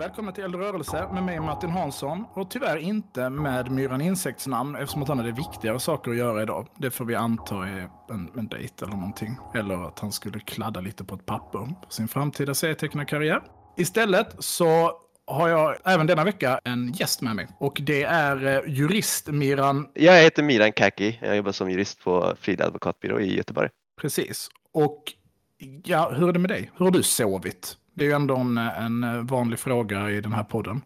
Och välkomna till Eld rörelse med mig Martin Hansson och tyvärr inte med Myran Insektsnamn eftersom att han hade viktigare saker att göra idag. Det får vi anta är en, en dejt eller någonting. Eller att han skulle kladda lite på ett papper på sin framtida serietecknarkarriär. Istället så har jag även denna vecka en gäst med mig och det är eh, jurist Miran. Jag heter Miran Kaki. Jag jobbar som jurist på Frida advokatbyrå i Göteborg. Precis. Och ja, hur är det med dig? Hur har du sovit? Det är ju ändå en, en vanlig fråga i den här podden.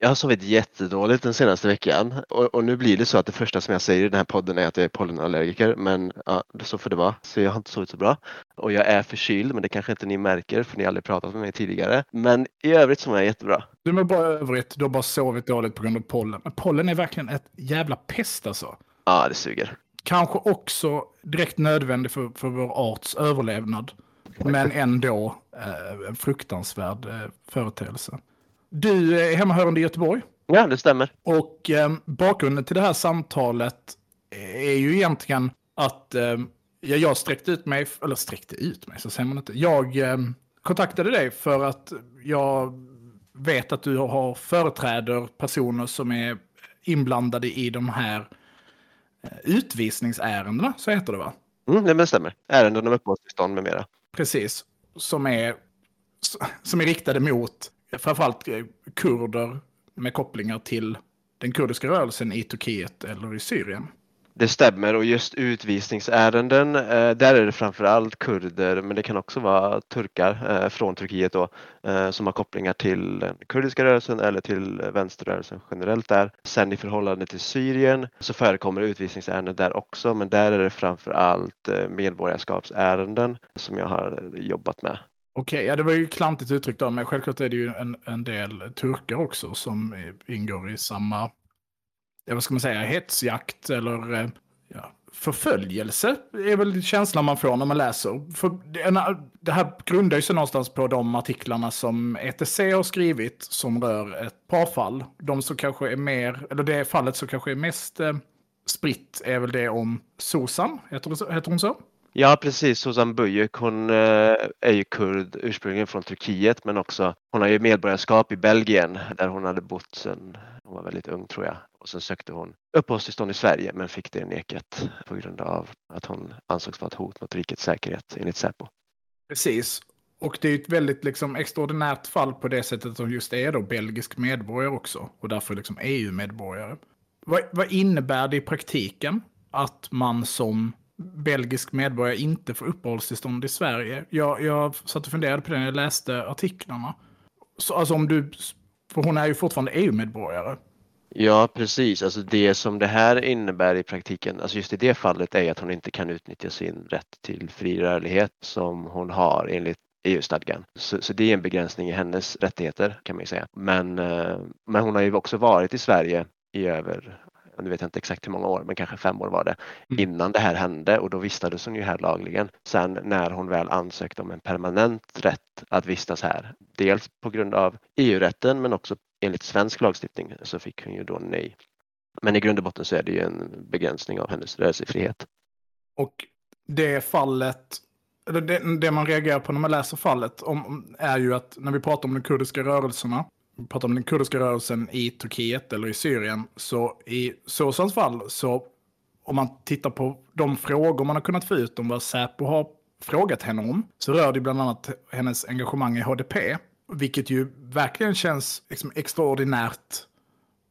Jag har sovit jättedåligt den senaste veckan och, och, nu blir det så att det första som jag säger i den här podden är att jag är pollenallergiker men ja, så får det vara. Så jag har inte sovit så bra. Och jag är förkyld men det kanske inte ni märker för ni har aldrig pratat med mig tidigare. Men i övrigt så mår jag jättebra. Du mår bra i övrigt, du har bara sovit dåligt på grund av pollen. Men pollen är verkligen ett jävla pest alltså. Ja, det suger. Kanske också direkt nödvändig för, för vår arts överlevnad. Men ändå eh, fruktansvärd eh, företeelse. Du är hemmahörande i Göteborg. Ja, det stämmer. Och eh, bakgrunden till det här samtalet är ju egentligen att eh, jag sträckte ut mig, eller sträckte ut mig, så säger man inte. Jag eh, kontaktade dig för att jag vet att du har företräder personer som är inblandade i de här eh, utvisningsärendena, så heter det va? Mm, det stämmer. Ärenden om uppehållstillstånd med mera. Precis, som är, som är riktade mot framförallt eh, kurder med kopplingar till den kurdiska rörelsen i Turkiet eller i Syrien. Det stämmer och just utvisningsärenden, eh, där är det framförallt kurder men det kan också vara turkar eh, från Turkiet då, eh, som har kopplingar till den kurdiska rörelsen eller till vänsterrörelsen generellt där. Sen i förhållande till Syrien så förekommer utvisningsärenden där också men där är det framförallt medborgarskapsärenden som jag har jobbat med. Okej, ja det var ju klantigt uttryckt av men självklart är det ju en, en del turkar också som ingår i samma vad ska man säga, hetsjakt eller eh, ja, förföljelse är väl känslan man får när man läser. För det här grundar sig någonstans på de artiklarna som ETC har skrivit som rör ett par fall. De som kanske är mer, eller det fallet som kanske är mest eh, spritt är väl det om Sosan, heter, heter hon så? Ja precis, Suzan Büyük, hon eh, är ju kurd ursprungligen från Turkiet men också hon har ju medborgarskap i Belgien där hon hade bott sedan hon var väldigt ung tror jag. Och sen sökte hon uppehållstillstånd i Sverige men fick det nekat på grund av att hon ansågs vara ett hot mot rikets säkerhet enligt Säpo. Precis. Och det är ett väldigt liksom, extraordinärt fall på det sättet att hon just är då belgisk medborgare också. Och därför liksom EU-medborgare. Vad, vad innebär det i praktiken att man som belgisk medborgare inte får uppehållstillstånd i Sverige? Jag, jag satt och funderade på det när jag läste artiklarna. Så, alltså om du för hon är ju fortfarande EU-medborgare. Ja, precis. Alltså det som det här innebär i praktiken, alltså just i det fallet är att hon inte kan utnyttja sin rätt till fri rörlighet som hon har enligt EU-stadgan. Så, så, det är en begränsning i hennes rättigheter kan man ju säga. Men, eh, men hon har ju också varit i Sverige i över nu vet jag inte exakt hur många år, men kanske fem år var det, mm. innan det här hände och då vistades hon ju här lagligen. Sen när hon väl ansökte om en permanent rätt att vistas här, dels på grund av EU-rätten men också enligt svensk lagstiftning så fick hon ju då nej. Men i grund och botten så är det ju en begränsning av hennes rörelsefrihet. Och det fallet, det, det man reagerar på när man läser fallet om, är ju att när vi pratar om de kurdiska rörelserna pratar om den kurdiska rörelsen i Turkiet eller i Syrien, så i Sosans fall så om man tittar på de frågor man har kunnat få ut om vad Säpo har frågat henne om, så rör det bland annat hennes engagemang i HDP, vilket ju verkligen känns liksom extraordinärt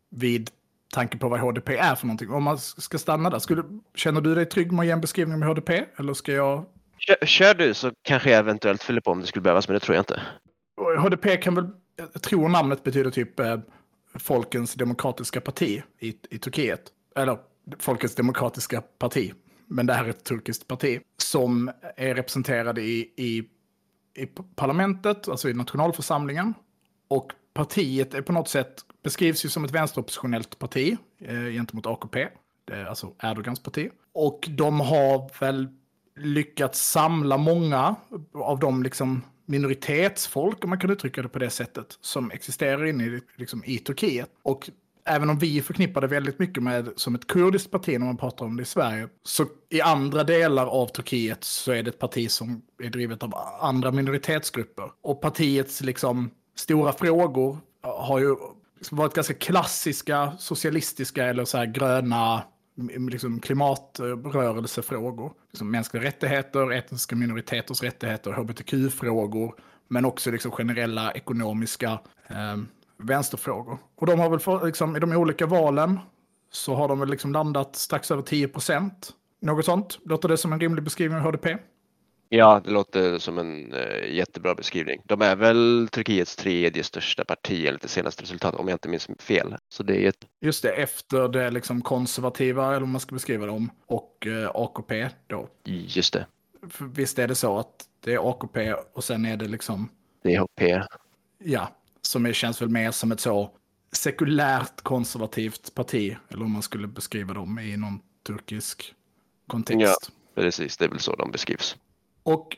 vid tanke på vad HDP är för någonting. Om man ska stanna där, skulle, känner du dig trygg med att ge en beskrivning om HDP? Eller ska jag... Kör, kör du så kanske jag eventuellt fyller på om det skulle behövas, men det tror jag inte. HDP kan väl jag tror namnet betyder typ eh, Folkens demokratiska parti i, i Turkiet. Eller Folkens demokratiska parti. Men det här är ett turkiskt parti. Som är representerade i, i, i parlamentet, alltså i nationalförsamlingen. Och partiet är på något sätt, beskrivs ju som ett vänsteroppositionellt parti eh, gentemot AKP. Det är alltså Erdogans parti. Och de har väl lyckats samla många av de liksom minoritetsfolk, om man kan uttrycka det på det sättet, som existerar inne i, liksom, i Turkiet. Och även om vi förknippar det väldigt mycket med som ett kurdiskt parti när man pratar om det i Sverige, så i andra delar av Turkiet så är det ett parti som är drivet av andra minoritetsgrupper. Och partiets liksom stora frågor har ju varit ganska klassiska socialistiska eller så här gröna liksom klimatrörelsefrågor. Liksom mänskliga rättigheter, etniska minoriteters rättigheter, hbtq-frågor, men också liksom generella ekonomiska eh, vänsterfrågor. Och de har väl för, liksom, i de olika valen så har de väl liksom landat strax över 10 procent. Något sånt. Låter det som en rimlig beskrivning av HDP? Ja, det låter som en uh, jättebra beskrivning. De är väl Turkiets tredje största parti enligt det senaste resultatet om jag inte minns fel. Så det är ett... Just det, efter det liksom konservativa, eller vad man ska beskriva dem, och uh, AKP då. Just det. För visst är det så att det är AKP och sen är det liksom... DHP. Ja, som är, känns väl mer som ett så sekulärt konservativt parti, eller om man skulle beskriva dem i någon turkisk kontext. Ja, precis, det är väl så de beskrivs. Och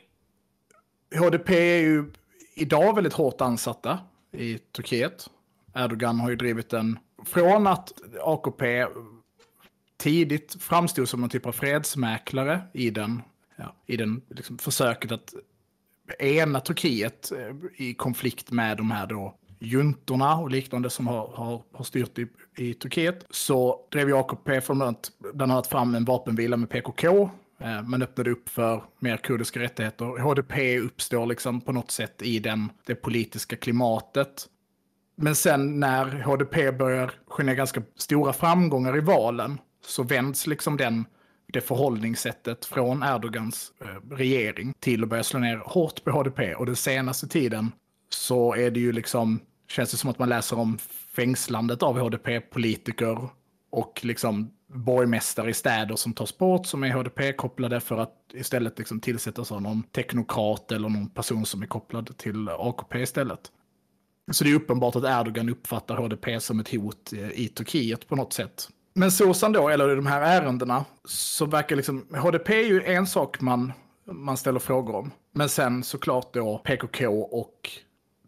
HDP är ju idag väldigt hårt ansatta i Turkiet. Erdogan har ju drivit den från att AKP tidigt framstod som en typ av fredsmäklare i den, ja, i den liksom, försöket att ena Turkiet eh, i konflikt med de här då juntorna och liknande som har, har, har styrt i, i Turkiet så drev ju AKP formellt bland annat fram en vapenvila med PKK Eh, man öppnade upp för mer kurdiska rättigheter. HDP uppstår liksom på något sätt i den, det politiska klimatet. Men sen när HDP börjar skina ganska stora framgångar i valen så vänds liksom den, det förhållningssättet från Erdogans eh, regering till att börja slå ner hårt på HDP. Och den senaste tiden så är det ju liksom, känns det som att man läser om fängslandet av HDP-politiker och liksom borgmästare i städer som tas bort som är HDP-kopplade för att istället liksom tillsättas av någon teknokrat eller någon person som är kopplad till AKP istället. Så det är uppenbart att Erdogan uppfattar HDP som ett hot eh, i Turkiet på något sätt. Men såsan då, eller i de här ärendena, så verkar liksom, HDP är ju en sak man, man ställer frågor om. Men sen såklart då PKK och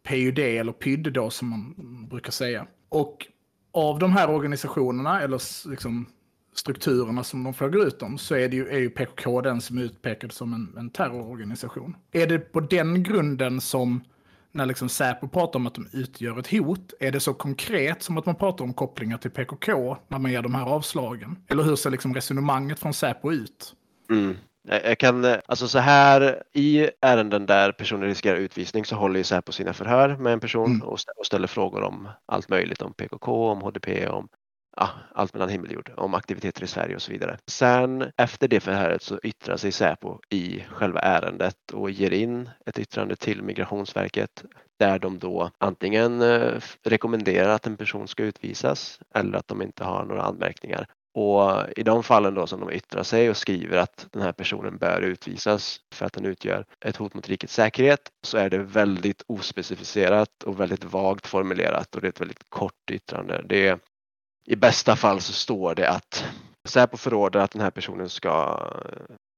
PUD, eller PYD då som man brukar säga. Och av de här organisationerna, eller liksom strukturerna som de frågar ut om så är, det ju, är ju PKK den som är utpekad som en, en terrororganisation. Är det på den grunden som när liksom Säpo pratar om att de utgör ett hot, är det så konkret som att man pratar om kopplingar till PKK när man ger de här avslagen? Eller hur ser liksom resonemanget från Säpo ut? Mm. Jag kan, alltså så här i ärenden där personer riskerar utvisning så håller ju Säpo sina förhör med en person mm. och, ställer frågor om allt möjligt om PKK, om HDP, om ja, allt mellan himmel och jord om aktiviteter i Sverige och så vidare. Sen efter det förhöret så yttrar sig Säpo i själva ärendet och ger in ett yttrande till Migrationsverket där de då antingen eh, rekommenderar att en person ska utvisas eller att de inte har några anmärkningar. Och i de fallen då som de yttrar sig och skriver att den här personen bör utvisas för att den utgör ett hot mot rikets säkerhet så är det väldigt ospecificerat och väldigt vagt formulerat och det är ett väldigt kort yttrande. Det i bästa fall så står det att Säpo förordar att den här personen ska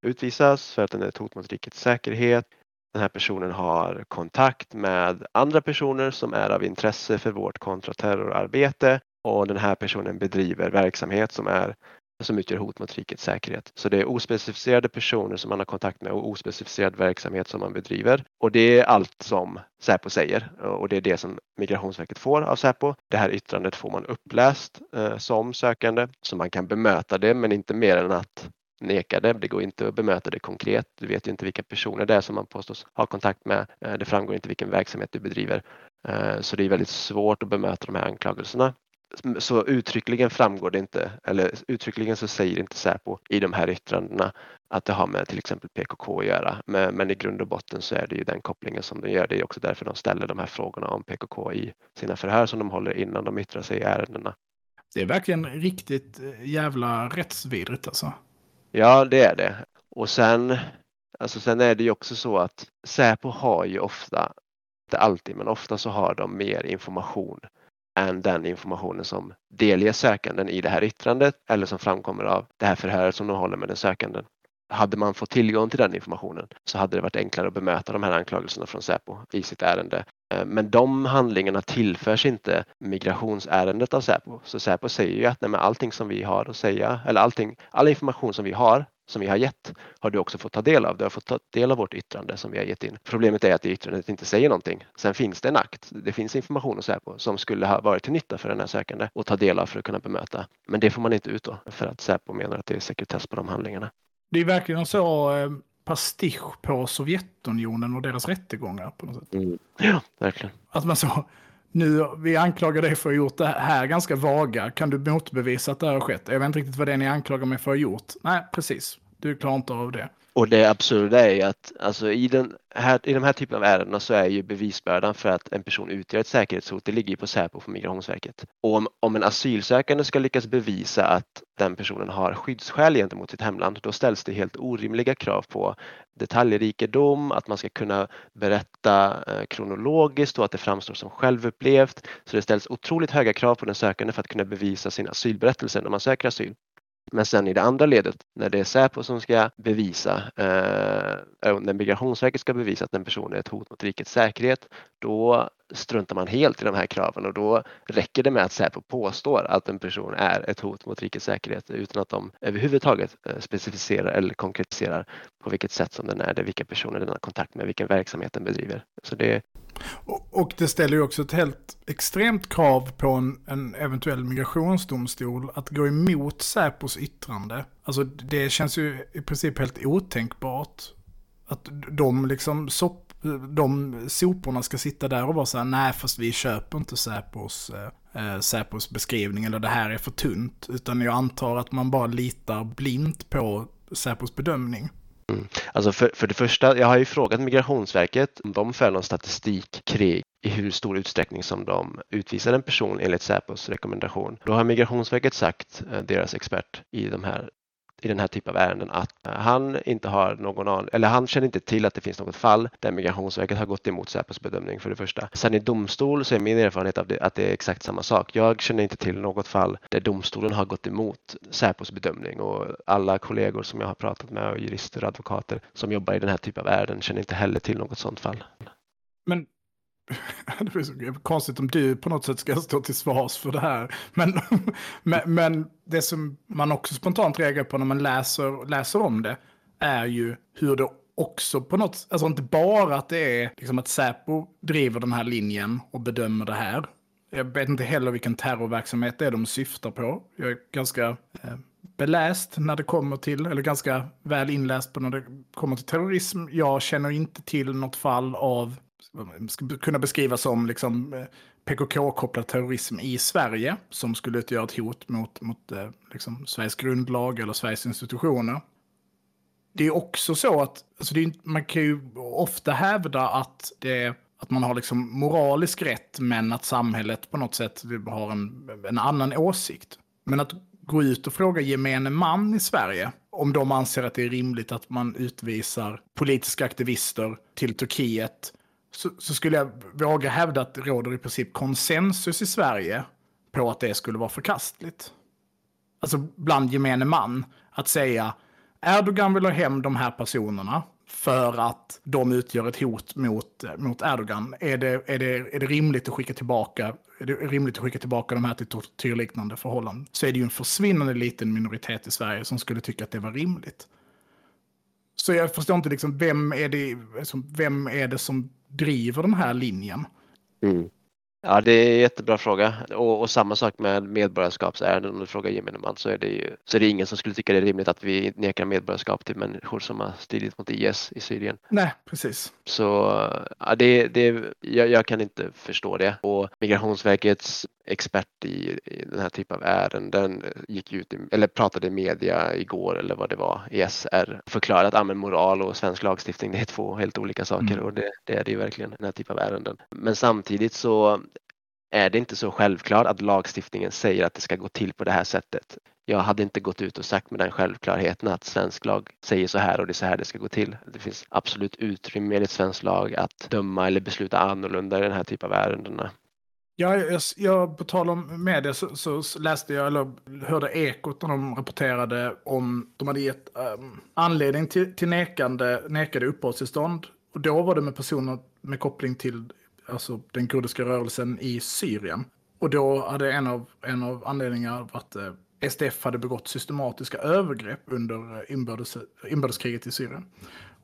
utvisas för att den är ett hot mot rikets säkerhet. Den här personen har kontakt med andra personer som är av intresse för vårt kontraterrorarbete och den här personen bedriver verksamhet som är som utgör hot mot rikets säkerhet. Så det är ospecificerade personer som man har kontakt med och ospecificerad verksamhet som man bedriver. Och det är allt som Säpo säger och det är det som Migrationsverket får av Säpo. Det här yttrandet får man uppläst eh, som sökande så man kan bemöta det men inte mer än att neka det. Det går inte att bemöta det konkret. Du vet ju inte vilka personer det är som man påstås ha kontakt med. Eh, det framgår inte vilken verksamhet du bedriver. Eh, så det är väldigt svårt att bemöta de här anklagelserna så uttryckligen framgår det inte, eller uttryckligen så säger inte Säpo i de här yttrandena att det har med till exempel PKK att göra. Men, men, i grund och botten så är det ju den kopplingen som de gör. Det är också därför de ställer de här frågorna om PKK i sina förhör som de håller innan de yttrar sig i ärendena. Det är verkligen riktigt eh, jävla rättsvidrigt alltså. Ja, det är det. Och sen, alltså sen är det ju också så att Säpo har ju ofta, inte alltid, men ofta så har de mer information än den informationen som delges sökanden i det här yttrandet eller som framkommer av det här förhöret som de håller med den sökanden. Hade man fått tillgång till den informationen så hade det varit enklare att bemöta de här anklagelserna från Säpo i sitt ärende. Eh, men de handlingarna tillförs inte migrationsärendet av Säpo. Så Säpo säger ju att nej, allting som vi har att säga, eller allting, all information som vi har som vi har gett har du också fått ta del av. Du har fått ta del av vårt yttrande som vi har gett in. Problemet är att yttrandet inte säger någonting. Sen finns det en akt. Det finns information hos Säpo som skulle ha varit till nytta för den här sökande och ta del av för att kunna bemöta. Men det får man inte ut då för att Säpo menar att det är sekretess på de handlingarna. Det är verkligen så eh, pastisch på Sovjetunionen och deras rättegångar på något sätt. Mm. Ja, verkligen. Att man så, nu, vi anklagar dig för att ha gjort det här ganska vaga. Kan du motbevisa att det här har skett? Jag vet inte riktigt vad det är ni anklagar mig för att ha gjort. Nej, precis. Du klarar inte av det. Och det absurda är ju att alltså, i, den här, i de här typen av ärenden så är ju bevisbördan för att en person utgör ett säkerhetshot, det ligger på Säpo på Migrationsverket. Och om, om en asylsökande ska lyckas bevisa att den personen har skyddsskäl gentemot sitt hemland, då ställs det helt orimliga krav på detaljrikedom, att man ska kunna berätta eh, kronologiskt och att det framstår som självupplevt. Så det ställs otroligt höga krav på den sökande för att kunna bevisa sin asylberättelse när man söker asyl. Men sen i det andra ledet, när det är Säpo som ska bevisa, eh, när Migrationsverket ska bevisa att en person är ett hot mot rikets säkerhet, då struntar man helt i de här kraven och då räcker det med att Säpo påstår att en person är ett hot mot rikets säkerhet utan att de överhuvudtaget eh, specificerar eller konkretiserar på vilket sätt som den är det, vilka personer den har kontakt med, vilken verksamhet den bedriver. Så det... Och det ställer ju också ett helt extremt krav på en, en eventuell migrationsdomstol att gå emot Säpos yttrande. Alltså det känns ju i princip helt otänkbart att de liksom sop, de soporna ska sitta där och vara så här, nej fast vi köper inte Säpos, eh, eh, Säpos beskrivning eller det här är för tunt. Utan jag antar att man bara litar blint på Säpos bedömning. Mm. Alltså för, för det första, jag har ju frågat Migrationsverket om de för någon statistik kring i hur stor utsträckning som de utvisar en person enligt Säpos rekommendation. Då har Migrationsverket sagt, eh, deras expert i de här i den här typen av ärenden att eh, han inte har någon aning, eller han känner inte till att det finns något fall där Migrationsverket har gått emot Säpos bedömning för det första. Sen i domstol så är min erfarenhet av det, att det är exakt samma sak. Jag känner inte till något fall där domstolen har gått emot Säpos bedömning och alla kollegor som jag har pratat med och jurister och advokater som jobbar i den här typen av ärenden känner inte heller till något sådant fall. Men det är så konstigt om du på något sätt ska stå till svars för det här. Men, men, men, det som man också spontant reagerar på när man läser, läser om det är ju hur det också på något, alltså inte bara att det är liksom att Säpo driver den här linjen och bedömer det här. Jag vet inte heller vilken terrorverksamhet det är de syftar på. Jag är ganska eh, beläst när det kommer till, eller ganska väl inläst på när det kommer till terrorism. Jag känner inte till något fall av kunna beskrivas som liksom eh, PKK-kopplad terrorism i Sverige som skulle utgöra ett hot mot, mot eh, liksom, Sveriges grundlag eller Sveriges institutioner. Det är också så att alltså är, man kan ju ofta hävda att, det, att man har liksom moralisk rätt men att samhället på något sätt har en, en annan åsikt. Men att gå ut och fråga gemene man i Sverige om de anser att det är rimligt att man utvisar politiska aktivister till Turkiet så, så, skulle jag våga hävda att det råder i princip konsensus i Sverige på att det skulle vara förkastligt. Alltså bland gemene man. Att säga Erdogan vill ha hem de här personerna för att de utgör ett hot mot, mot Erdogan. Är det, är, det, är det rimligt att skicka tillbaka är det rimligt att skicka tillbaka de här till tortyrliknande förhållanden? Så är det ju en försvinnande liten minoritet i Sverige som skulle tycka att det var rimligt. Så jag förstår inte liksom, vem är det, liksom, vem är det som driver den här linjen? Mm. Ja, det är en jättebra fråga och, och samma sak med medborgarskapsärenden. Om du frågar gemene man så är det ju så är det ingen som skulle tycka det är rimligt att vi nekar medborgarskap till människor som har stridit mot IS i Syrien. Nej, precis. Så ja, det, det, jag, jag kan inte förstå det och Migrationsverkets expert i, i den här typen av ärenden gick ut i, eller pratade i media igår eller vad det var i SR förklarade att ah, moral och svensk lagstiftning det är två helt olika saker mm. och det, det, är det ju verkligen den här typen av ärenden. Men samtidigt så är det inte så självklart att lagstiftningen säger att det ska gå till på det här sättet. Jag hade inte gått ut och sagt med den självklarheten att svensk lag säger så här och det är så här det ska gå till. Det finns absolut utrymme enligt svensk lag att döma eller besluta annorlunda i den här typen av ärendena. Ja, jag, jag, på tal om media så, så, läste jag, eller hörde Ekot när de rapporterade om, de hade gett um, anledning till, till nekande, nekade uppehållstillstånd. Och då var det med personer med koppling till alltså, den kurdiska rörelsen i Syrien. Och då hade en av, en av anledningarna varit eh, uh, SDF hade begått systematiska övergrepp under eh, inbördes, inbördeskriget i Syrien.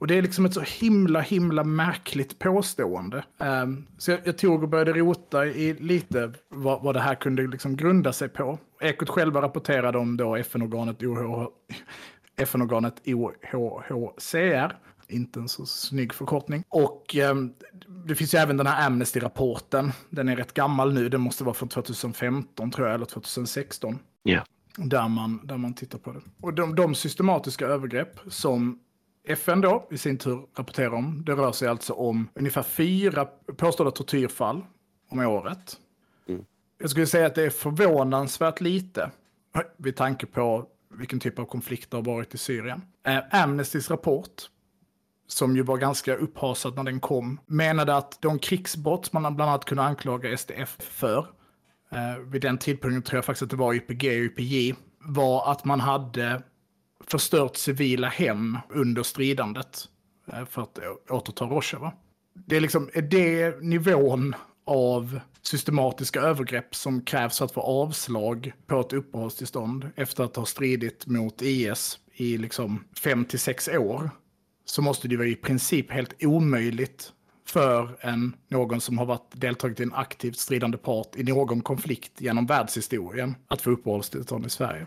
Och det är liksom ett så himla, himla märkligt påstående. Um, så jag, jag tog och började rota i lite vad, vad det här kunde liksom grunda sig på. Ekot själva rapporterade om då FN-organet OH, FN-organet OHHCR. Inte en så snygg förkortning. Och um, det finns ju även den här Amnesty-rapporten. Den är rätt gammal nu. Den måste vara från 2015 tror jag, eller 2016. Ja. Yeah. Där man, där man tittar på det. Och de, de systematiska övergrepp som FN då i sin tur rapporterar om, det rör sig alltså om ungefär fyra påstådda tortyrfall om året. Mm. Jag skulle säga att det är förvånansvärt lite vid tanke på vilken typ av konflikt det har varit i Syrien. Eh, Amnestys rapport, som ju var ganska upphasad när den kom, menade att de krigsbrott man bland annat kunde anklaga SDF för, eh, vid den tidpunkten tror jag faktiskt att det var YPG och YPJ, var att man hade förstört civila hem under stridandet eh, för att återta Rojava. Det är liksom är det nivån av systematiska övergrepp som krävs för att få avslag på ett uppehållstillstånd efter att ha stridit mot IS i liksom fem till sex år så måste det vara i princip helt omöjligt för en, någon som har varit deltagit i en aktivt stridande part i någon konflikt genom världshistorien att få uppehållstillstånd i Sverige.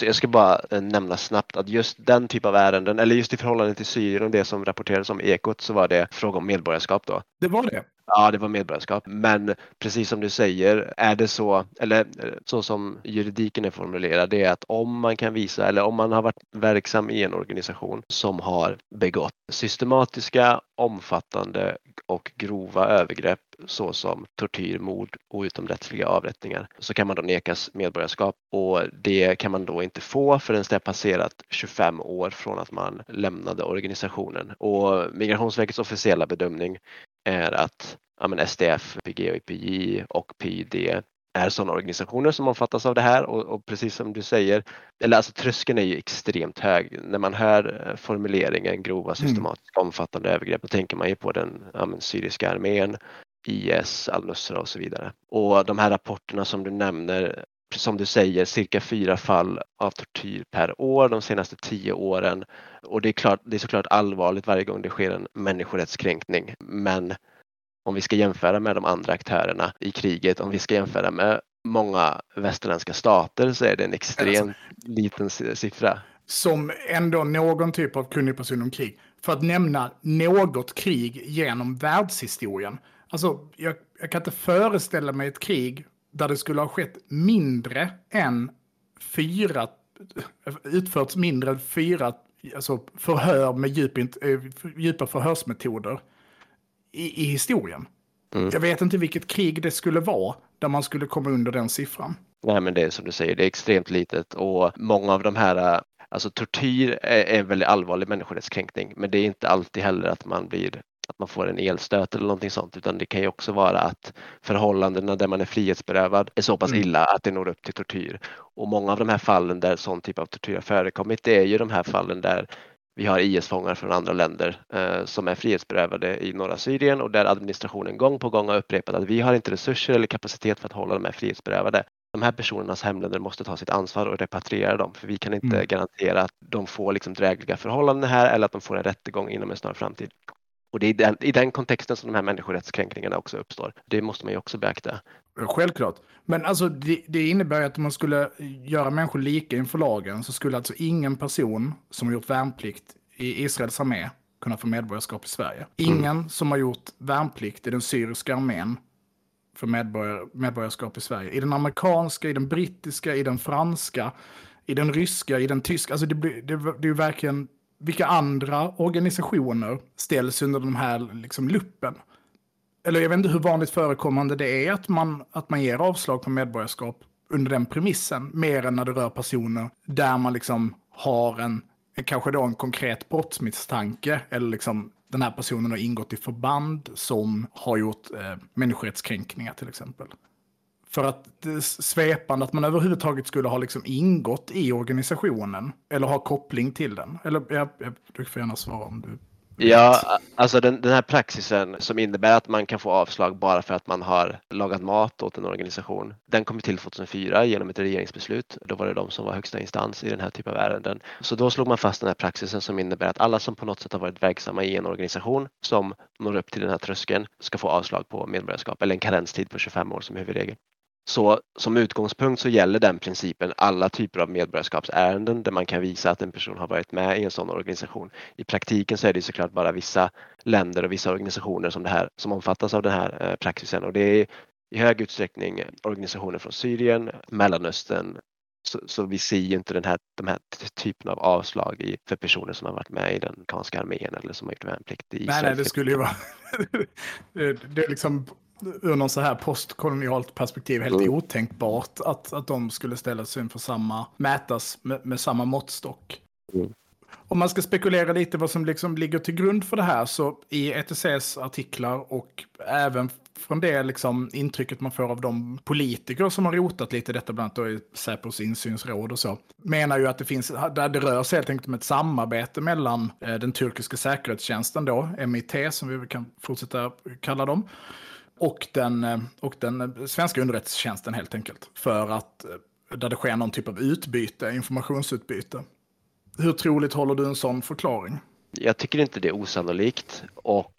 Jag ska bara eh, nämna snabbt att just den typ av ärenden, eller just i förhållande till Syrien och det som rapporterades om Ekot så var det fråga om medborgarskap då. Det var det? Ja, det var medborgarskap. Men precis som du säger, är det så, eller eh, så som juridiken är formulerad, det är att om man kan visa, eller om man har varit verksam i en organisation som har begått systematiska, omfattande och grova övergrepp såsom tortyr, mord och utomrättsliga avrättningar så kan man då nekas medborgarskap och det kan man då inte få förrän det har passerat 25 år från att man lämnade organisationen. Och Migrationsverkets officiella bedömning är att ja, men SDF, PG och IPJ och PYD är sådana organisationer som omfattas av det här och, och, precis som du säger, eller alltså tröskeln är ju extremt hög. När man hör eh, formuleringen grova, systematiska, mm. omfattande övergrepp, då tänker man ju på den ja, men, syriska armén, IS, al-Nusra och så vidare. Och de här rapporterna som du nämner, som du säger, cirka fyra fall av tortyr per år de senaste tio åren. Och det är, klart, det är såklart allvarligt varje gång det sker en människorättskränkning. Men om vi ska jämföra med de andra aktörerna i kriget, om vi ska jämföra med många västerländska stater så är det en extremt liten siffra. Som ändå någon typ av kunnig person om krig. För att nämna något krig genom världshistorien. Alltså, jag, jag kan inte föreställa mig ett krig där det skulle ha skett mindre än fyra, utförts mindre än fyra alltså förhör med djup, eh, djupa förhörsmetoder i, i historien. Mm. Jag vet inte vilket krig det skulle vara där man skulle komma under den siffran. Nej, men det är som du säger, det är extremt litet och många av de här Alltså tortyr är en väldigt allvarlig människorättskränkning men det är inte alltid heller att man blir att man får en elstöt eller någonting sånt utan det kan ju också vara att förhållandena där man är frihetsberövad är så pass mm. illa att det når upp till tortyr. Och många av de här fallen där sån typ av tortyr har förekommit det är ju de här fallen där vi har IS-fångar från andra länder eh, som är frihetsberövade i norra Syrien och där administrationen gång på gång har upprepat att vi har inte resurser eller kapacitet för att hålla de här frihetsberövade. De här personernas hemländer måste ta sitt ansvar och repatriera dem för vi kan inte mm. garantera att de får liksom drägliga förhållanden här eller att de får en rättegång inom en snar framtid. Och det är den, i den kontexten som de här människorättskränkningarna också uppstår. Det måste man ju också beakta. Självklart. Men alltså, det, det innebär att om man skulle göra människor lika inför lagen så skulle alltså ingen person som har gjort värnplikt i Israels armé kunna få medborgarskap i Sverige. Mm. Ingen mm. som har gjort värnplikt i den syriska armén för medborgar, medborgarskap i Sverige. I den amerikanska, i den brittiska, i den franska, i den ryska, i den tyska. Alltså det, det, det är ju verkligen vilka andra organisationer ställs under den här liksom, luppen? Eller jag vet inte hur vanligt förekommande det är att man, att man ger avslag på medborgarskap under den premissen, mer än när det rör personer där man liksom har en, kanske då en konkret brottsmisstanke, eller liksom den här personen har ingått i förband som har gjort eh, människorättskränkningar till exempel. För att det svepande, att man överhuvudtaget skulle ha liksom ingått i organisationen. Eller ha koppling till den. Eller jag, jag, du får gärna svara om du Ja, alltså den, den, här praxisen som innebär att man kan få avslag bara för att man har lagat mat åt en organisation. Den kom till 2004 genom ett regeringsbeslut. Då var det de som var högsta instans i den här typen av ärenden. Så då slog man fast den här praxisen som innebär att alla som på något sätt har varit verksamma i en organisation som når upp till den här tröskeln ska få avslag på medborgarskap eller en karenstid på 25 år som huvudregel. Så som utgångspunkt så gäller den principen alla typer av medborgarskapsärenden där man kan visa att en person har varit med i en sån organisation. I praktiken så är det såklart bara vissa länder och vissa organisationer som, det här, som omfattas av den här eh, praxisen. Och det är i hög utsträckning organisationer från Syrien, Mellanöstern, så, så, vi ser ju inte den här, de här typen av avslag i, för personer som har varit med i den amerikanska armén eller som har gjort värnplikt i Nej, nej, det skulle ju vara... det, det är liksom ur någon så här postkolonialt perspektiv helt mm. otänkbart att, att de skulle ställas inför samma, mätas med, med samma måttstock. Mm. Om man ska spekulera lite vad som liksom ligger till grund för det här så i ETCs artiklar och även från det liksom intrycket man får av de politiker som har rotat lite i detta, bland annat då i Säpos insynsråd och så, menar ju att det finns, där det rör sig helt enkelt om ett samarbete mellan eh, den turkiska säkerhetstjänsten då, MIT som vi kan fortsätta kalla dem, och den, eh, och den eh, svenska underrättelsetjänsten helt enkelt. För att, eh, där det sker någon typ av utbyte, informationsutbyte. Hur troligt håller du en sån förklaring? Jag tycker inte det är osannolikt och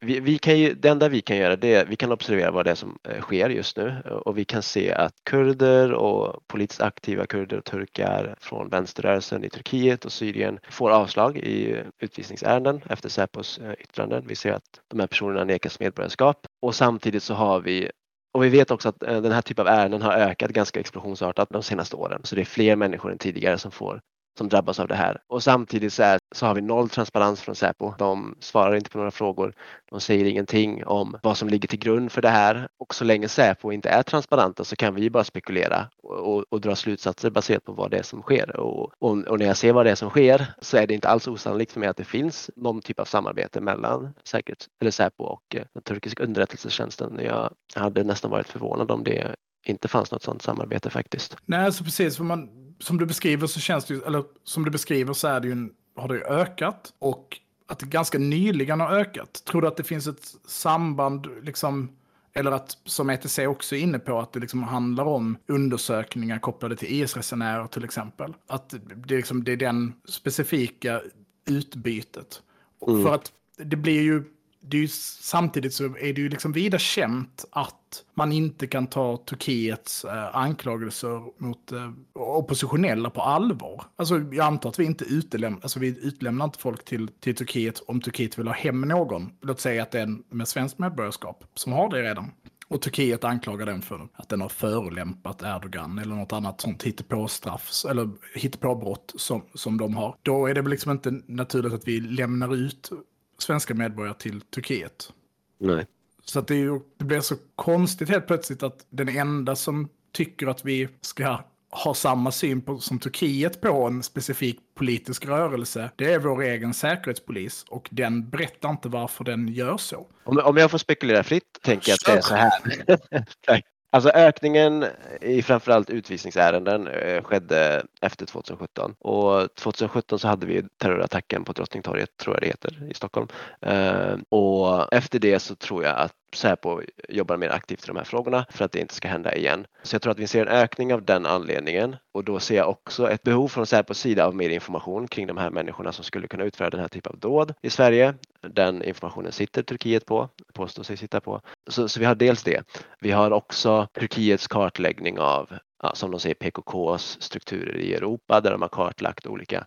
vi, vi, kan ju, det enda vi kan göra det är vi kan observera vad det är som eh, sker just nu och vi kan se att kurder och politiskt aktiva kurder och turkar från vänsterrörelsen i Turkiet och Syrien får avslag i utvisningsärenden efter Säpos eh, yttranden. Vi ser att de här personerna nekas medborgarskap och samtidigt så har vi och vi vet också att eh, den här typen av ärenden har ökat ganska explosionsartat de senaste åren. Så det är fler människor än tidigare som får som drabbas av det här. Och samtidigt så, här, så har vi noll transparens från Säpo. De svarar inte på några frågor. De säger ingenting om vad som ligger till grund för det här. Och så länge Säpo inte är transparenta så kan vi bara spekulera och, och, dra slutsatser baserat på vad det är som sker. Och, och, och, när jag ser vad det är som sker så är det inte alls osannolikt för mig att det finns någon typ av samarbete mellan säkerhets, eller Säpo och eh, den turkiska underrättelsetjänsten. Jag hade nästan varit förvånad om det inte fanns något sådant samarbete faktiskt. Nej, alltså precis. För man, som du beskriver så känns det ju, eller som du beskriver så är det ju, har det ju ökat och att det ganska nyligen har ökat. Tror du att det finns ett samband, liksom, eller att som ETC också är inne på, att det liksom handlar om undersökningar kopplade till IS-resenärer till exempel. Att det, liksom, det är den specifika utbytet. Mm. För att det blir ju det är ju, samtidigt så är det ju liksom vida känt att man inte kan ta Turkiets eh, anklagelser mot eh, oppositionella på allvar. Alltså jag antar att vi inte utlämnar, alltså vi utlämnar inte folk till, till Turkiet om Turkiet vill ha hem någon. Låt säga att det är en med svenskt medborgarskap som har det redan. Och Turkiet anklagar den för att den har förolämpat Erdogan eller något annat sånt hittepåstraff eller hittepåbrott som, som de har. Då är det väl liksom inte naturligt att vi lämnar ut svenska medborgare till Turkiet. Nej. Så att det, ju, det blir så konstigt helt plötsligt att den enda som tycker att vi ska ha samma syn på, som Turkiet på en specifik politisk rörelse, det är vår egen säkerhetspolis och den berättar inte varför den gör så. Om, om jag får spekulera fritt tänker jag att det är så här. Alltså ökningen i framförallt utvisningsärenden eh, skedde efter 2017 och 2017 så hade vi terrorattacken på Drottningtorget tror jag det heter i Stockholm. Eh, och efter det så tror jag att Säpo jobbar mer aktivt i de här frågorna för att det inte ska hända igen. Så jag tror att vi ser en ökning av den anledningen och då ser jag också ett behov från Säpos sida av mer information kring de här människorna som skulle kunna utföra den här typen av dåd i Sverige. Den informationen sitter Turkiet på, påstår sig sitta på. Så, så vi har dels det. Vi har också Turkiets kartläggning av ja, som de säger PKKs strukturer i Europa där de har kartlagt olika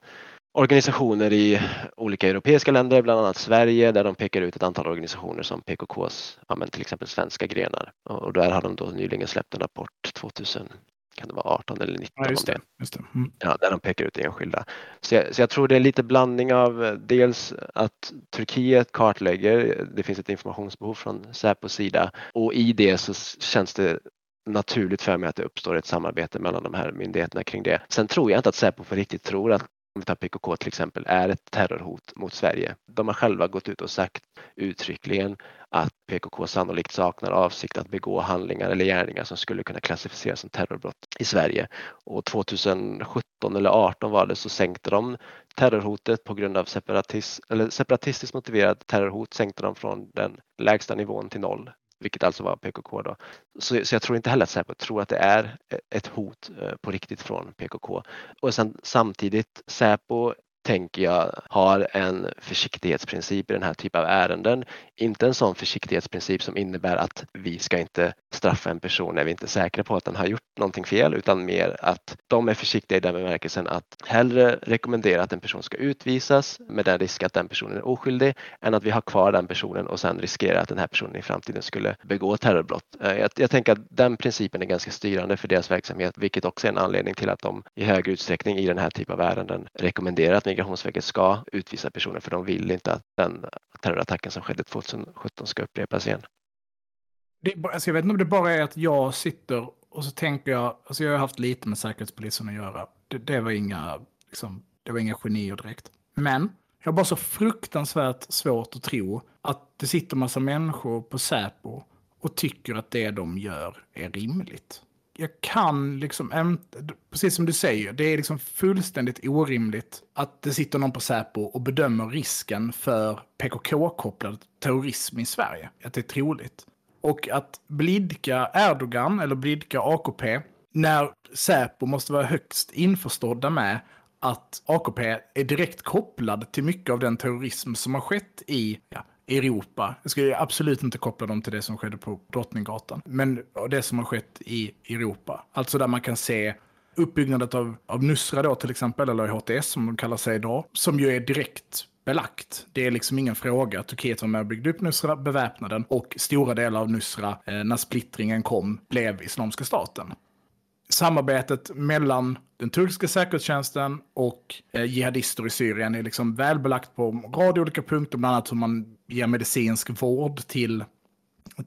organisationer i olika europeiska länder, bland annat Sverige, där de pekar ut ett antal organisationer som PKKs, ja, till exempel svenska grenar. Och där har de då nyligen släppt en rapport 2000 kan det vara 18 eller 19 ja, just det, just det. Mm. Ja, där de pekar ut enskilda. Så jag, så jag tror det är lite blandning av dels att Turkiet kartlägger, det finns ett informationsbehov från Säpos sida och i det så känns det naturligt för mig att det uppstår ett samarbete mellan de här myndigheterna kring det. Sen tror jag inte att Säpo på riktigt tror att om vi tar PKK till exempel, är ett terrorhot mot Sverige. De har själva gått ut och sagt uttryckligen att PKK sannolikt saknar avsikt att begå handlingar eller gärningar som skulle kunna klassificeras som terrorbrott i Sverige. Och 2017 eller 2018 var det så sänkte de terrorhotet på grund av separatis eller separatistiskt motiverat terrorhot sänkte de från den lägsta nivån till noll vilket alltså var PKK då. Så, så jag tror inte heller att Säpo tror att det är ett hot eh, på riktigt från PKK. Och sen samtidigt, Säpo tänker jag har en försiktighetsprincip i den här typen av ärenden. Inte en sån försiktighetsprincip som innebär att vi ska inte straffa en person när vi inte är säkra på att den har gjort någonting fel utan mer att de är försiktiga i den bemärkelsen att hellre rekommendera att en person ska utvisas med den risk att den personen är oskyldig än att vi har kvar den personen och sen riskerar att den här personen i framtiden skulle begå terrorbrott. Eh, jag, jag tänker att den principen är ganska styrande för deras verksamhet vilket också är en anledning till att de i hög utsträckning i den här typen av ärenden rekommenderar att Migrationsverket ska utvisa personer för de vill inte att den terrorattacken som skedde 2017 ska upprepas igen. Det, alltså jag vet inte om det bara är att jag sitter och så tänker jag, alltså jag har haft lite med Säkerhetspolisen att göra. Det, det var inga, liksom, det var inga genier direkt. Men jag har bara så fruktansvärt svårt att tro att det sitter massa människor på Säpo och tycker att det de gör är rimligt jag kan liksom, precis som du säger, det är liksom fullständigt orimligt att det sitter någon på Säpo och bedömer risken för PKK-kopplad terrorism i Sverige. Att det är troligt. Och att blidka Erdogan eller blidka AKP när Säpo måste vara högst införstådda med att AKP är direkt kopplad till mycket av den terrorism som har skett i ja, Europa. Jag skulle absolut inte koppla dem till det som skedde på Drottninggatan. Men det som har skett i Europa. Alltså där man kan se uppbyggnaden av, av Nusra då till exempel, eller HTS som de kallar sig idag, som ju är direkt belagt. Det är liksom ingen fråga. Turkiet var med och byggde upp Nusra, beväpnade den och stora delar av Nusra, eh, när splittringen kom, blev Islamiska staten samarbetet mellan den turkiska säkerhetstjänsten och eh, jihadister i Syrien är liksom välbelagt på en rad olika punkter, bland annat hur man ger medicinsk vård till,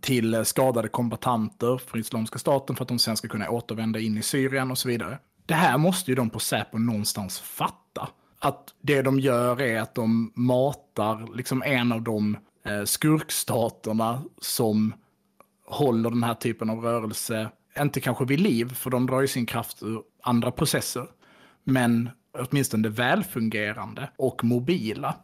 till eh, skadade kombatanter för Islamiska staten för att de sen ska kunna återvända in i Syrien och så vidare. Det här måste ju de på Säpo någonstans fatta. Att det de gör är att de matar liksom en av de eh, skurkstaterna som håller den här typen av rörelse inte kanske vid liv, för de drar ju sin kraft ur andra processer, men åtminstone välfungerande och mobila.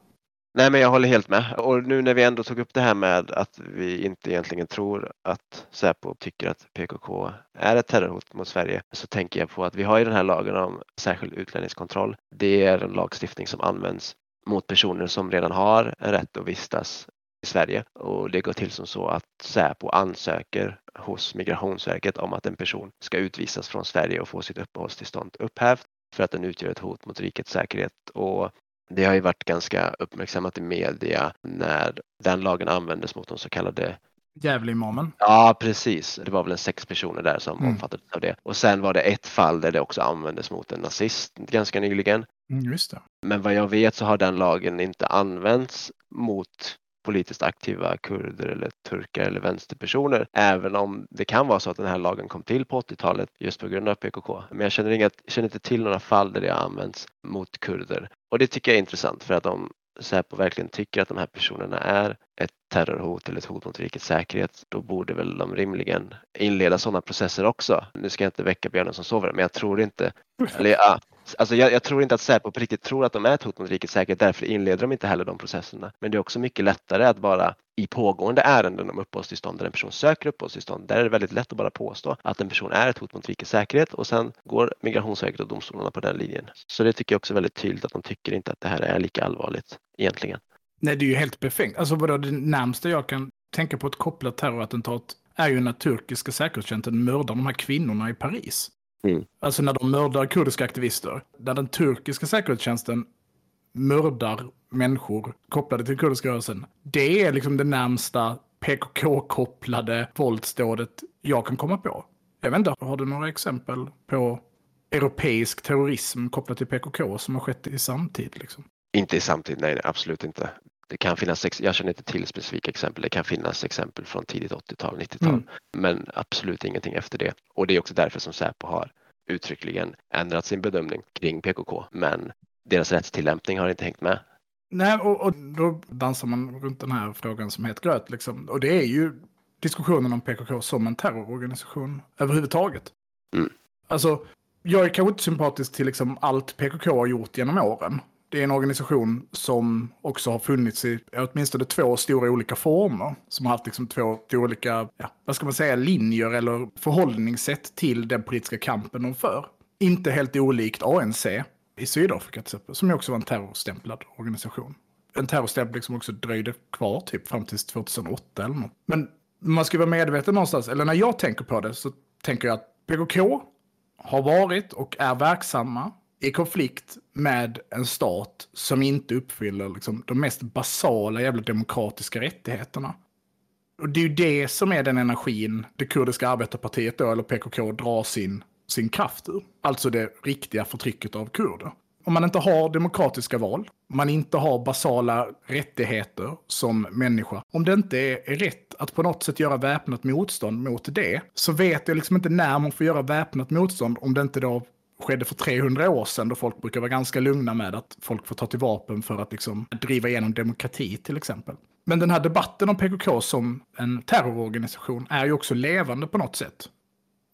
Nej, men jag håller helt med. Och nu när vi ändå tog upp det här med att vi inte egentligen tror att Säpo tycker att PKK är ett terrorhot mot Sverige så tänker jag på att vi har ju den här lagen om särskild utlänningskontroll. Det är en lagstiftning som används mot personer som redan har en rätt att vistas Sverige och det går till som så att Säpo ansöker hos Migrationsverket om att en person ska utvisas från Sverige och få sitt uppehållstillstånd upphävt för att den utgör ett hot mot rikets säkerhet. Och det har ju varit ganska uppmärksammat i media när den lagen användes mot de så kallade Gävleimamen. Ja, precis. Det var väl en sex personer där som mm. omfattades av det. Och sen var det ett fall där det också användes mot en nazist ganska nyligen. Mm, just det. Men vad jag vet så har den lagen inte använts mot politiskt aktiva kurder eller turkar eller vänsterpersoner. Även om det kan vara så att den här lagen kom till på 80-talet just på grund av PKK. Men jag känner, inget, känner inte till några fall där det har använts mot kurder. Och det tycker jag är intressant för att om Säpo verkligen tycker att de här personerna är ett terrorhot eller ett hot mot rikets säkerhet, då borde väl de rimligen inleda sådana processer också. Nu ska jag inte väcka björnen som sover, men jag tror inte, eller ja, Alltså jag, jag, tror inte att Säpo på riktigt tror att de är ett hot mot rikets säkerhet, därför inleder de inte heller de processerna. Men det är också mycket lättare att bara i pågående ärenden om uppehållstillstånd där en person söker uppehållstillstånd, där är det väldigt lätt att bara påstå att en person är ett hot mot rikets säkerhet och sen går Migrationsverket och domstolarna på den linjen. Så det tycker jag också är väldigt tydligt att de tycker inte att det här är lika allvarligt egentligen. Nej, det är ju helt befängt. Alltså vadå, det närmsta jag kan tänka på ett kopplat terrorattentat är ju när turkiska säkerhetstjänsten mördar de här kvinnorna i Paris. Mm. Alltså när de mördar kurdiska aktivister. När den turkiska säkerhetstjänsten mördar människor kopplade till kurdiska rörelsen. Det är liksom det närmsta PKK-kopplade våldsdådet jag kan komma på. Jag vet inte, har du några exempel på europeisk terrorism kopplat till PKK som har skett i samtid? Liksom? Inte i samtid, nej, nej absolut inte. Det kan finnas, jag känner inte till specifika exempel, det kan finnas exempel från tidigt 80-tal, 90-tal, mm. men absolut ingenting efter det. Och det är också därför som Säpo har uttryckligen ändrat sin bedömning kring PKK. Men deras rättstillämpning har inte hängt med. Nej, och, och då dansar man runt den här frågan som het gröt. Liksom. Och det är ju diskussionen om PKK som en terrororganisation överhuvudtaget. Mm. Alltså, jag är kanske inte sympatisk till liksom allt PKK har gjort genom åren. Det är en organisation som också har funnits i åtminstone två stora olika former. Som har haft liksom två olika, ja, vad ska man säga, linjer eller förhållningssätt till den politiska kampen de för. Inte helt olikt ANC i Sydafrika till exempel, som också var en terrorstämplad organisation. En terrorstämpling som också dröjde kvar typ fram till 2008 eller något. Men man ska vara medveten någonstans, eller när jag tänker på det så tänker jag att PKK har varit och är verksamma i konflikt med en stat som inte uppfyller liksom, de mest basala jävla demokratiska rättigheterna. Och det är ju det som är den energin det kurdiska arbetarpartiet då, eller PKK, drar sin, sin kraft ur. Alltså det riktiga förtrycket av kurder. Om man inte har demokratiska val, om man inte har basala rättigheter som människa, om det inte är, är rätt att på något sätt göra väpnat motstånd mot det, så vet jag liksom inte när man får göra väpnat motstånd om det inte då skedde för 300 år sedan då folk brukar vara ganska lugna med att folk får ta till vapen för att liksom driva igenom demokrati till exempel. Men den här debatten om PKK som en terrororganisation är ju också levande på något sätt.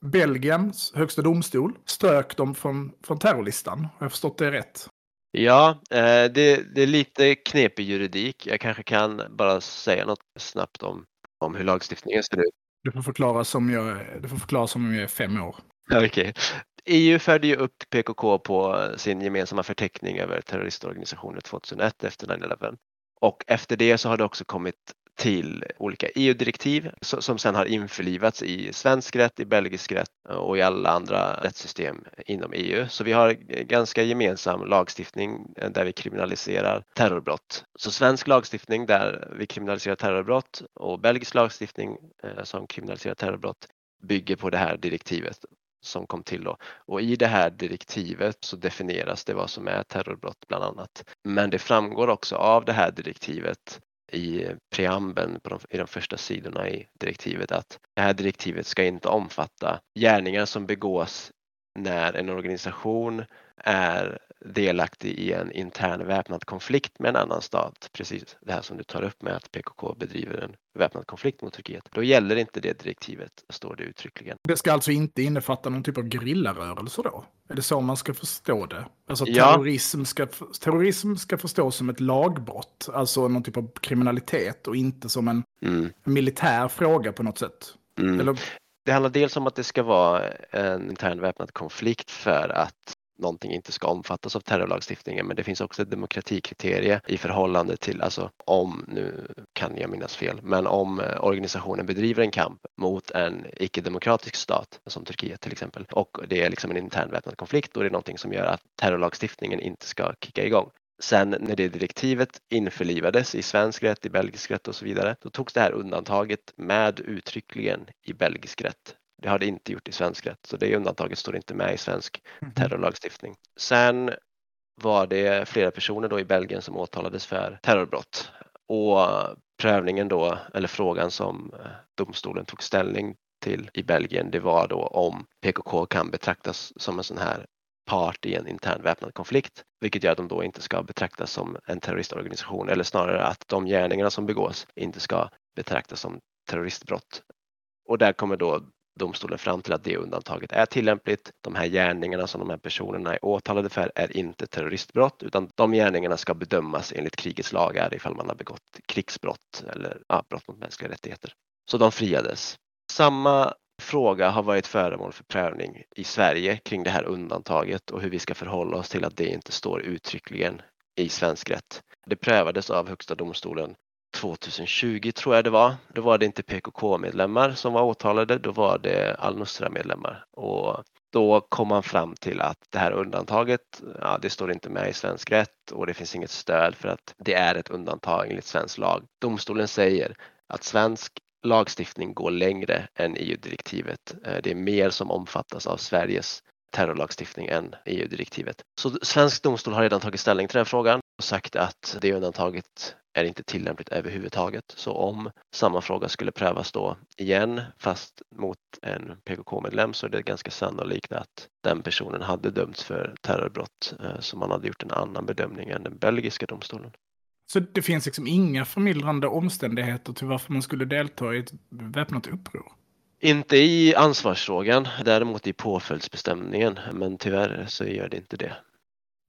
Belgiens högsta domstol strök dem från, från terrorlistan. Har jag förstått det rätt? Ja, eh, det, det är lite knepig juridik. Jag kanske kan bara säga något snabbt om, om hur lagstiftningen ser ut. Du får förklara som jag, du får förklara som om jag är fem år. Okej. EU förde ju upp PKK på sin gemensamma förteckning över terroristorganisationer 2001 efter 9-11. Och efter det så har det också kommit till olika EU-direktiv som sedan har införlivats i svensk rätt, i belgisk rätt och i alla andra rättssystem inom EU. Så vi har ganska gemensam lagstiftning där vi kriminaliserar terrorbrott. Så svensk lagstiftning där vi kriminaliserar terrorbrott och belgisk lagstiftning eh, som kriminaliserar terrorbrott bygger på det här direktivet som kom till då. Och i det här direktivet så definieras det vad som är terrorbrott bland annat. Men det framgår också av det här direktivet i preambeln på de, i de första sidorna i direktivet att det här direktivet ska inte omfatta gärningar som begås när en organisation är delaktig i en intern väpnad konflikt med en annan stat, precis det här som du tar upp med att PKK bedriver en väpnad konflikt mot Turkiet. Då gäller inte det direktivet, står det uttryckligen. Det ska alltså inte innefatta någon typ av grillarörelse då? Är det så man ska förstå det? Alltså terrorism, ja. ska, terrorism ska förstås som ett lagbrott, alltså någon typ av kriminalitet och inte som en mm. militär fråga på något sätt. Mm. Eller... Det handlar dels om att det ska vara en intern väpnad konflikt för att någonting inte ska omfattas av terrorlagstiftningen men det finns också ett demokratikriterie i förhållande till, alltså om, nu kan jag minnas fel, men om eh, organisationen bedriver en kamp mot en icke-demokratisk stat som Turkiet till exempel och det är liksom en intern väpnad konflikt och det är någonting som gör att terrorlagstiftningen inte ska kicka igång. Sen när det direktivet införlivades i svensk rätt, i belgisk rätt och så vidare, då togs det här undantaget med uttryckligen i belgisk rätt. Det har det inte gjort i svensk rätt, så det undantaget står inte med i svensk mhm. terrorlagstiftning. Sen var det flera personer då i Belgien som åtalades för terrorbrott och prövningen då, eller frågan som eh, domstolen tog ställning till i Belgien, det var då om PKK kan betraktas som en sån här part i en intern väpnad konflikt, vilket gör att de då inte ska betraktas som en terroristorganisation eller snarare att de gärningarna som begås inte ska betraktas som terroristbrott. Och där kommer då domstolen fram till att det undantaget är tillämpligt. De här gärningarna som de här personerna är åtalade för är inte terroristbrott utan de gärningarna ska bedömas enligt krigets lagar ifall man har begått krigsbrott eller ja, brott mot mänskliga rättigheter. Så de friades. Samma fråga har varit föremål för prövning i Sverige kring det här undantaget och hur vi ska förhålla oss till att det inte står uttryckligen i svensk rätt. Det prövades av Högsta domstolen 2020 tror jag det var. Då var det inte PKK-medlemmar som var åtalade, då var det al-Nusra-medlemmar. Och då kom man fram till att det här undantaget, ja, det står inte med i svensk rätt och det finns inget stöd för att det är ett undantag enligt svensk lag. Domstolen säger att svensk lagstiftning går längre än EU-direktivet. Eh, det är mer som omfattas av Sveriges terrorlagstiftning än EU-direktivet. Så svensk domstol har redan tagit ställning till den frågan och sagt att det undantaget är inte tillämpligt överhuvudtaget. Så om samma fråga skulle prövas då igen fast mot en PKK-medlem så är det ganska sannolikt att den personen hade dömts för terrorbrott eh, så man hade gjort en annan bedömning än den belgiska domstolen. Så det finns liksom inga förmildrande omständigheter till varför man skulle delta i ett väpnat uppror? Inte i ansvarsfrågan, däremot i påföljdsbestämningen, men tyvärr så gör det inte det.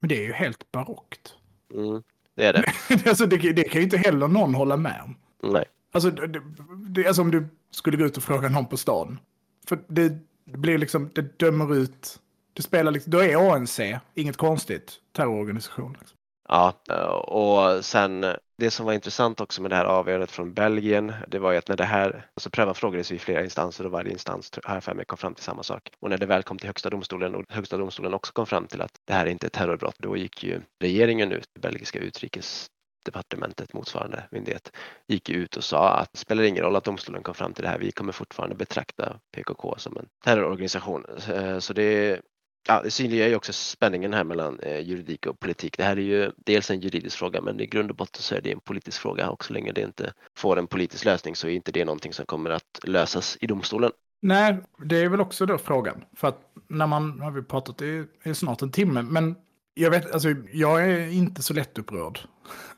Men det är ju helt barockt. Mm, det är det. alltså det, det kan ju inte heller någon hålla med om. Nej. Alltså, det, det, alltså om du skulle gå ut och fråga någon på stan. För det, det blir liksom, det dömer ut, det spelar liksom, då är ANC, inget konstigt, terrororganisation. Liksom. Ja, och sen det som var intressant också med det här avgörandet från Belgien, det var ju att när det här, alltså prövan frågades i flera instanser och varje instans här för mig kom fram till samma sak. Och när det väl kom till högsta domstolen och högsta domstolen också kom fram till att det här är inte är terrorbrott, då gick ju regeringen ut, belgiska utrikesdepartementet, motsvarande myndighet, gick ut och sa att det spelar ingen roll att domstolen kom fram till det här, vi kommer fortfarande betrakta PKK som en terrororganisation. Eh, så det Ja, det synliggör ju också spänningen här mellan eh, juridik och politik. Det här är ju dels en juridisk fråga men i grund och botten så är det en politisk fråga och så länge det inte får en politisk lösning så är inte det någonting som kommer att lösas i domstolen. Nej, det är väl också då frågan. För att när man, har vi pratat i, i snart en timme, men jag vet, alltså jag är inte så lättupprörd.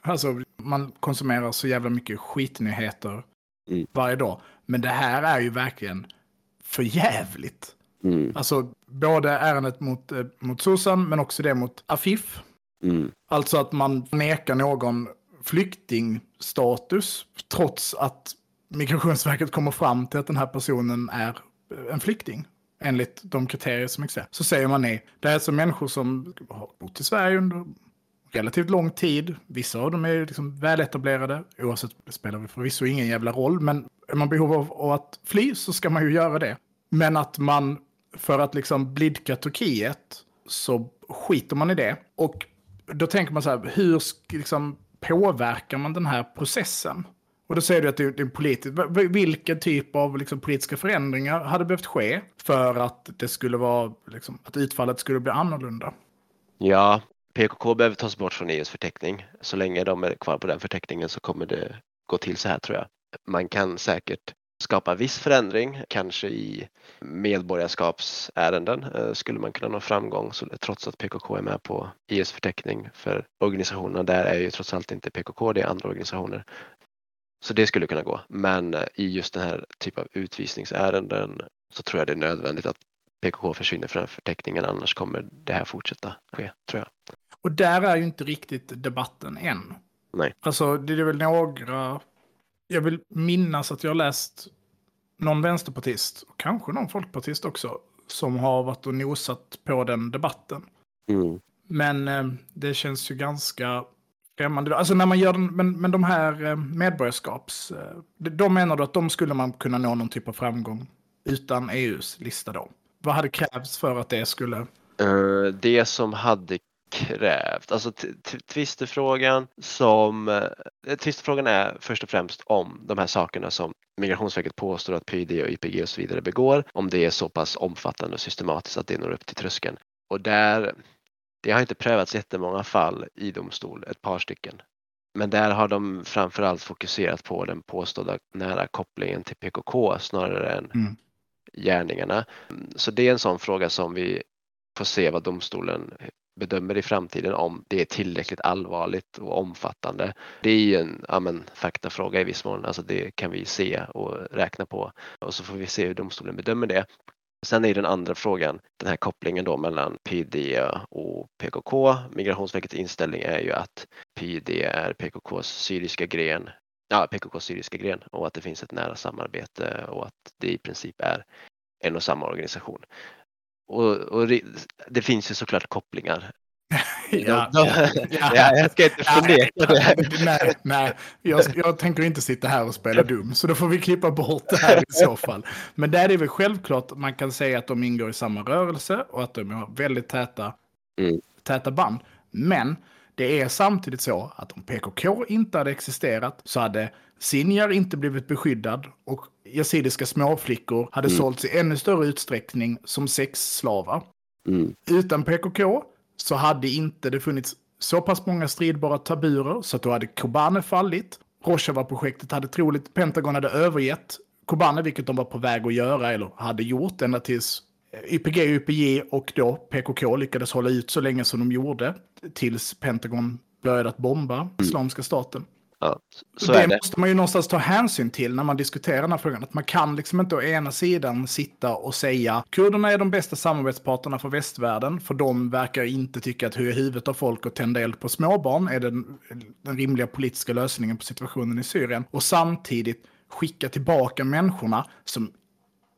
Alltså man konsumerar så jävla mycket skitnyheter mm. varje dag. Men det här är ju verkligen för jävligt. Mm. Alltså både ärendet mot, eh, mot Susan men också det mot Afif. Mm. Alltså att man nekar någon flyktingstatus trots att Migrationsverket kommer fram till att den här personen är en flykting. Enligt de kriterier som existerar. Så säger man nej. Det är alltså människor som har bott i Sverige under relativt lång tid. Vissa av dem är liksom väletablerade. Oavsett, det spelar förvisso ingen jävla roll. Men är man behov av att fly så ska man ju göra det. Men att man för att liksom blidka Turkiet så skiter man i det. Och då tänker man så här, hur liksom, påverkar man den här processen? Och då säger du att det är politiskt. Vilken typ av liksom, politiska förändringar hade behövt ske för att det skulle vara, liksom, att utfallet skulle bli annorlunda? Ja, PKK behöver tas bort från EUs förteckning. Så länge de är kvar på den förteckningen så kommer det gå till så här tror jag. Man kan säkert skapa viss förändring, kanske i medborgarskapsärenden eh, skulle man kunna nå framgång trots att PKK är med på EUs förteckning för organisationerna där är ju trots allt inte PKK, det är andra organisationer. Så det skulle kunna gå. Men eh, i just den här typen av utvisningsärenden så tror jag det är nödvändigt att PKK försvinner från förteckningen annars kommer det här fortsätta ske, tror jag. Och där är ju inte riktigt debatten än. Nej. Alltså det är väl några jag vill minnas att jag har läst någon vänsterpartist, och kanske någon folkpartist också, som har varit och nosat på den debatten. Mm. Men eh, det känns ju ganska främmande. Alltså när man gör den, men, men de här eh, medborgarskaps... Eh, de menar du att de skulle man kunna nå någon typ av framgång utan EUs lista då? Vad hade krävts för att det skulle... Uh, det som hade krävt. Alltså tvistefrågan som, eh, tvistefrågan är först och främst om de här sakerna som Migrationsverket påstår att PYD och YPG och så vidare begår, om det är så pass omfattande och systematiskt att det når upp till tröskeln. Och där, det har inte prövats jättemånga fall i domstol, ett par stycken. Men där har de framförallt fokuserat på den påstådda nära kopplingen till PKK snarare än mm. gärningarna. Så det är en sån fråga som vi får se vad domstolen bedömer i framtiden om det är tillräckligt allvarligt och omfattande. Det är ju en ja, men, faktafråga i viss mån, alltså det kan vi se och räkna på och så får vi se hur domstolen bedömer det. Sen är den andra frågan den här kopplingen då mellan PYD och PKK. Migrationsverkets inställning är ju att PYD är PKKs syriska gren, ja PKKs syriska gren och att det finns ett nära samarbete och att det i princip är en och samma organisation. Och, och det, finns ju såklart kopplingar Ja, ja, ja, jag ska inte förneka det. Nej, nej jag, jag, tänker inte sitta här och spela dum, så då får vi klippa bort det här i så fall. Men där är det väl självklart, man kan säga att de ingår i samma rörelse och att de har väldigt täta, mm. täta band. Men det är samtidigt så att om PKK inte hade existerat så hade Sinjar inte blivit beskyddad och yazidiska småflickor hade mm. sålts i ännu större utsträckning som sexslavar. Mm. Utan PKK så hade inte det funnits så pass många stridbara taburer så att då hade Kobane fallit. Rojava-projektet hade troligt Pentagon hade övergett Kobane, vilket de var på väg att göra eller hade gjort ända tills YPG, YPJ och då PKK lyckades hålla ut så länge som de gjorde tills Pentagon började att bomba Islamiska staten. Ja, det, det. måste man ju någonstans ta hänsyn till när man diskuterar den här frågan. Att man kan liksom inte å ena sidan sitta och säga kurderna är de bästa samarbetspartnerna för västvärlden, för de verkar inte tycka att höja huvudet av folk och tända eld på småbarn är den, den rimliga politiska lösningen på situationen i Syrien. Och samtidigt skicka tillbaka människorna som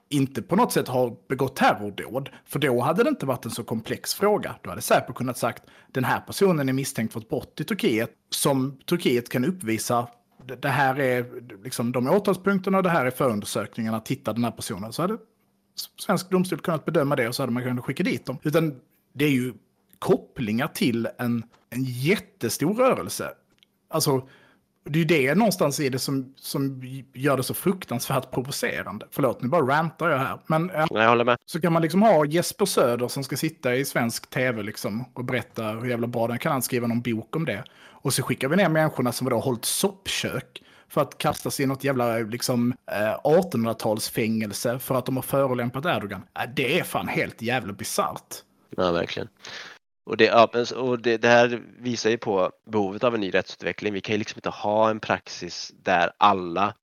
inte på något sätt har begått terrordåd. För då hade det inte varit en så komplex fråga. Då hade Säpo kunnat sagt den här personen är misstänkt för ett brott i Turkiet som Turkiet kan uppvisa. Det- här är liksom de åtalspunkterna och det här är förundersökningarna. Titta den här personen. Så hade svensk domstol kunnat bedöma det och så hade man kunnat skicka dit dem. Utan det är ju kopplingar till en, en jättestor rörelse. Alltså, det är ju det någonstans i det som, som gör det så fruktansvärt provocerande. Förlåt, nu bara rantar jag här. Men ja, Jag håller med. så kan man liksom ha Jesper Söder som ska sitta i svensk tv liksom och berätta hur jävla bra den kan han skriva någon bok om det. Och så skickar vi ner människorna som då har hållit soppkök för att kastas i något jävla liksom, eh, 1800-talsfängelse för att de har förolämpat Erdogan. Äh, det är fan helt jävla bisarrt. Ja, verkligen. Och, det, och det, det här visar ju på behovet av en ny rättsutveckling. Vi kan ju liksom inte ha en praxis där alla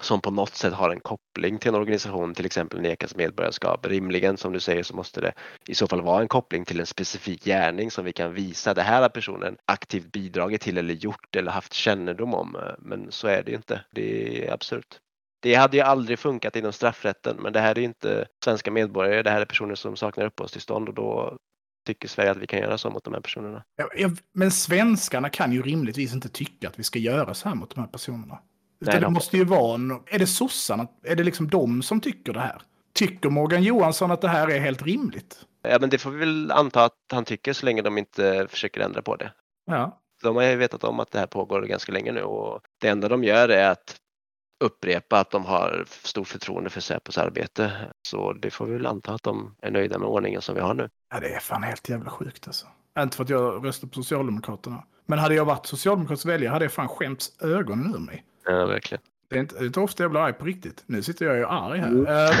som på något sätt har en koppling till en organisation till exempel nekas medborgarskap. Rimligen som du säger så måste det i så fall vara en koppling till en specifik gärning som vi kan visa. Det här har personen aktivt bidragit till eller gjort eller haft kännedom om. Men så är det ju inte. Det är absurt. Det hade ju aldrig funkat inom straffrätten men det här är inte svenska medborgare. Det här är personer som saknar uppehållstillstånd och då tycker Sverige att vi kan göra så mot de här personerna. Ja, Men svenskarna kan ju rimligtvis inte tycka att vi ska göra så här mot de här personerna. Nej, det de- måste ju vara, en, är det sossarna, är det liksom de som tycker det här? Tycker Morgan Johansson att det här är helt rimligt? Ja, men det får vi väl anta att han tycker så länge de inte försöker ändra på det. Ja. De har ju vetat om att det här pågår ganska länge nu och det enda de gör är att upprepa att de har stort förtroende för Säpos arbete. Så det får vi väl anta att de är nöjda med ordningen som vi har nu. ja, det är fan helt jävla sjukt alltså. Inte för att jag röstar på Socialdemokraterna. Men hade jag varit socialdemokratisk väljare hade jag fan skämts ögonen ur mig. Ja, verkligen. Det är inte, det är inte ofta jag blir arg på riktigt. Nu sitter jag ju arg här. Eh,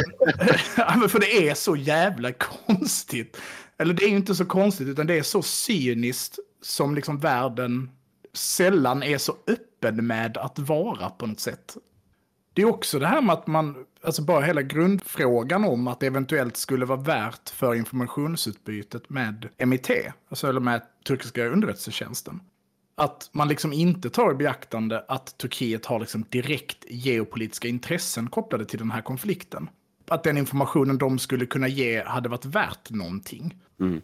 ja, men för det är så jävla konstigt. Eller det är ju inte så konstigt, utan det är så cyniskt som liksom världen sällan är så öppen med att vara på något sätt. Det är också det här med att man, alltså bara hela grundfrågan om att det eventuellt skulle vara värt för informationsutbytet med MIT, alltså eller med turkiska underrättelsetjänsten. Att man liksom inte tar i beaktande att Turkiet har liksom direkt geopolitiska intressen kopplade till den här konflikten. Att den informationen de skulle kunna ge hade varit värt någonting. Mm.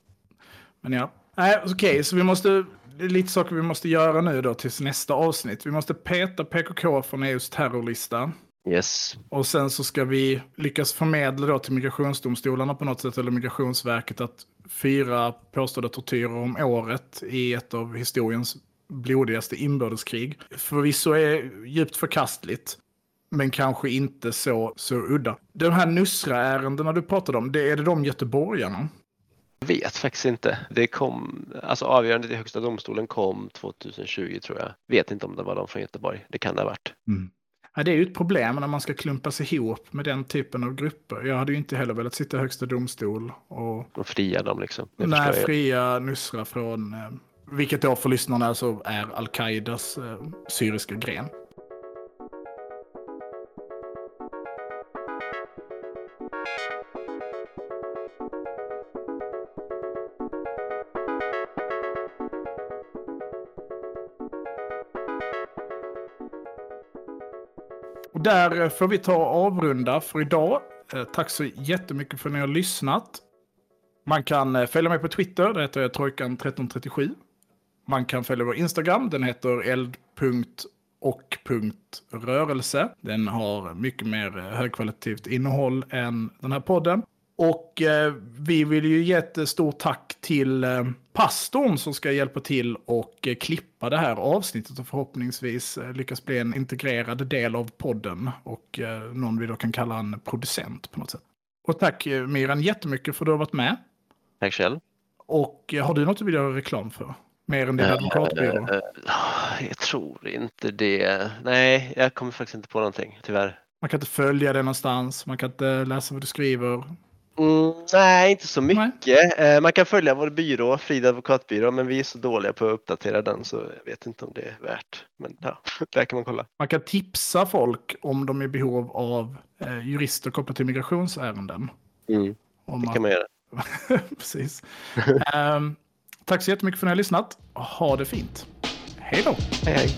Men ja. Nej, okej, så vi måste... Det är lite saker vi måste göra nu då tills nästa avsnitt. Vi måste peta PKK från EUs terrorlista. Yes. Och sen så ska vi lyckas förmedla då till migrationsdomstolarna på något sätt, eller migrationsverket, att fyra påstådda tortyrer om året i ett av historiens blodigaste inbördeskrig förvisso är djupt förkastligt. Men kanske inte så, så udda. De här Nusra-ärendena du pratade om, det är det de göteborgarna? Jag vet faktiskt inte. Det kom, alltså avgörandet i Högsta domstolen kom 2020 tror jag. Vet inte om det var de från Göteborg. Det kan det ha varit. Ja, det är ju ett problem när man ska klumpas ihop med den typen av grupper. Jag hade ju inte heller velat sitta i högsta domstol och De fria dem liksom. Det Nej, fria Nusra från, eh, vilket då för lyssnarna alltså är al-Qaidas eh, syriska gren. Där får vi ta och avrunda för idag. Eh, tack så jättemycket för att ni har lyssnat. Man kan eh, följa mig på Twitter, där heter jag Trojkan1337. Man kan följa vår Instagram, den heter eld.och.rörelse. Den har mycket mer eh, högkvalitativt innehåll än den här podden. Och eh, vi vill ju ge ett stort tack till eh, pastorn som ska hjälpa till och eh, klippa det här avsnittet och förhoppningsvis eh, lyckas bli en integrerad del av podden och eh, någon vi då kan kalla en producent på något sätt. Och tack eh, Miran jättemycket för att du har varit med. Tack själv. Och har du något du vill göra reklam för? Mer än din advokatbyrå? Jag tror inte det. Nej, jag kommer faktiskt inte på någonting, tyvärr. Man kan inte följa det någonstans, man kan inte läsa vad du skriver. Mm, nej, inte så mycket. Eh, man kan följa vår byrå, Frida advokatbyrå, men vi är så dåliga på att uppdatera den så jag vet inte om det är värt. Men ja, där kan man kolla. Man kan tipsa folk om de är i behov av eh, jurister kopplat till migrationsärenden. Mm, Om det man- kan man göra. Precis. Ehm, tack så jättemycket för att ni har lyssnat. Ha det fint. Hej då! Hej, hej.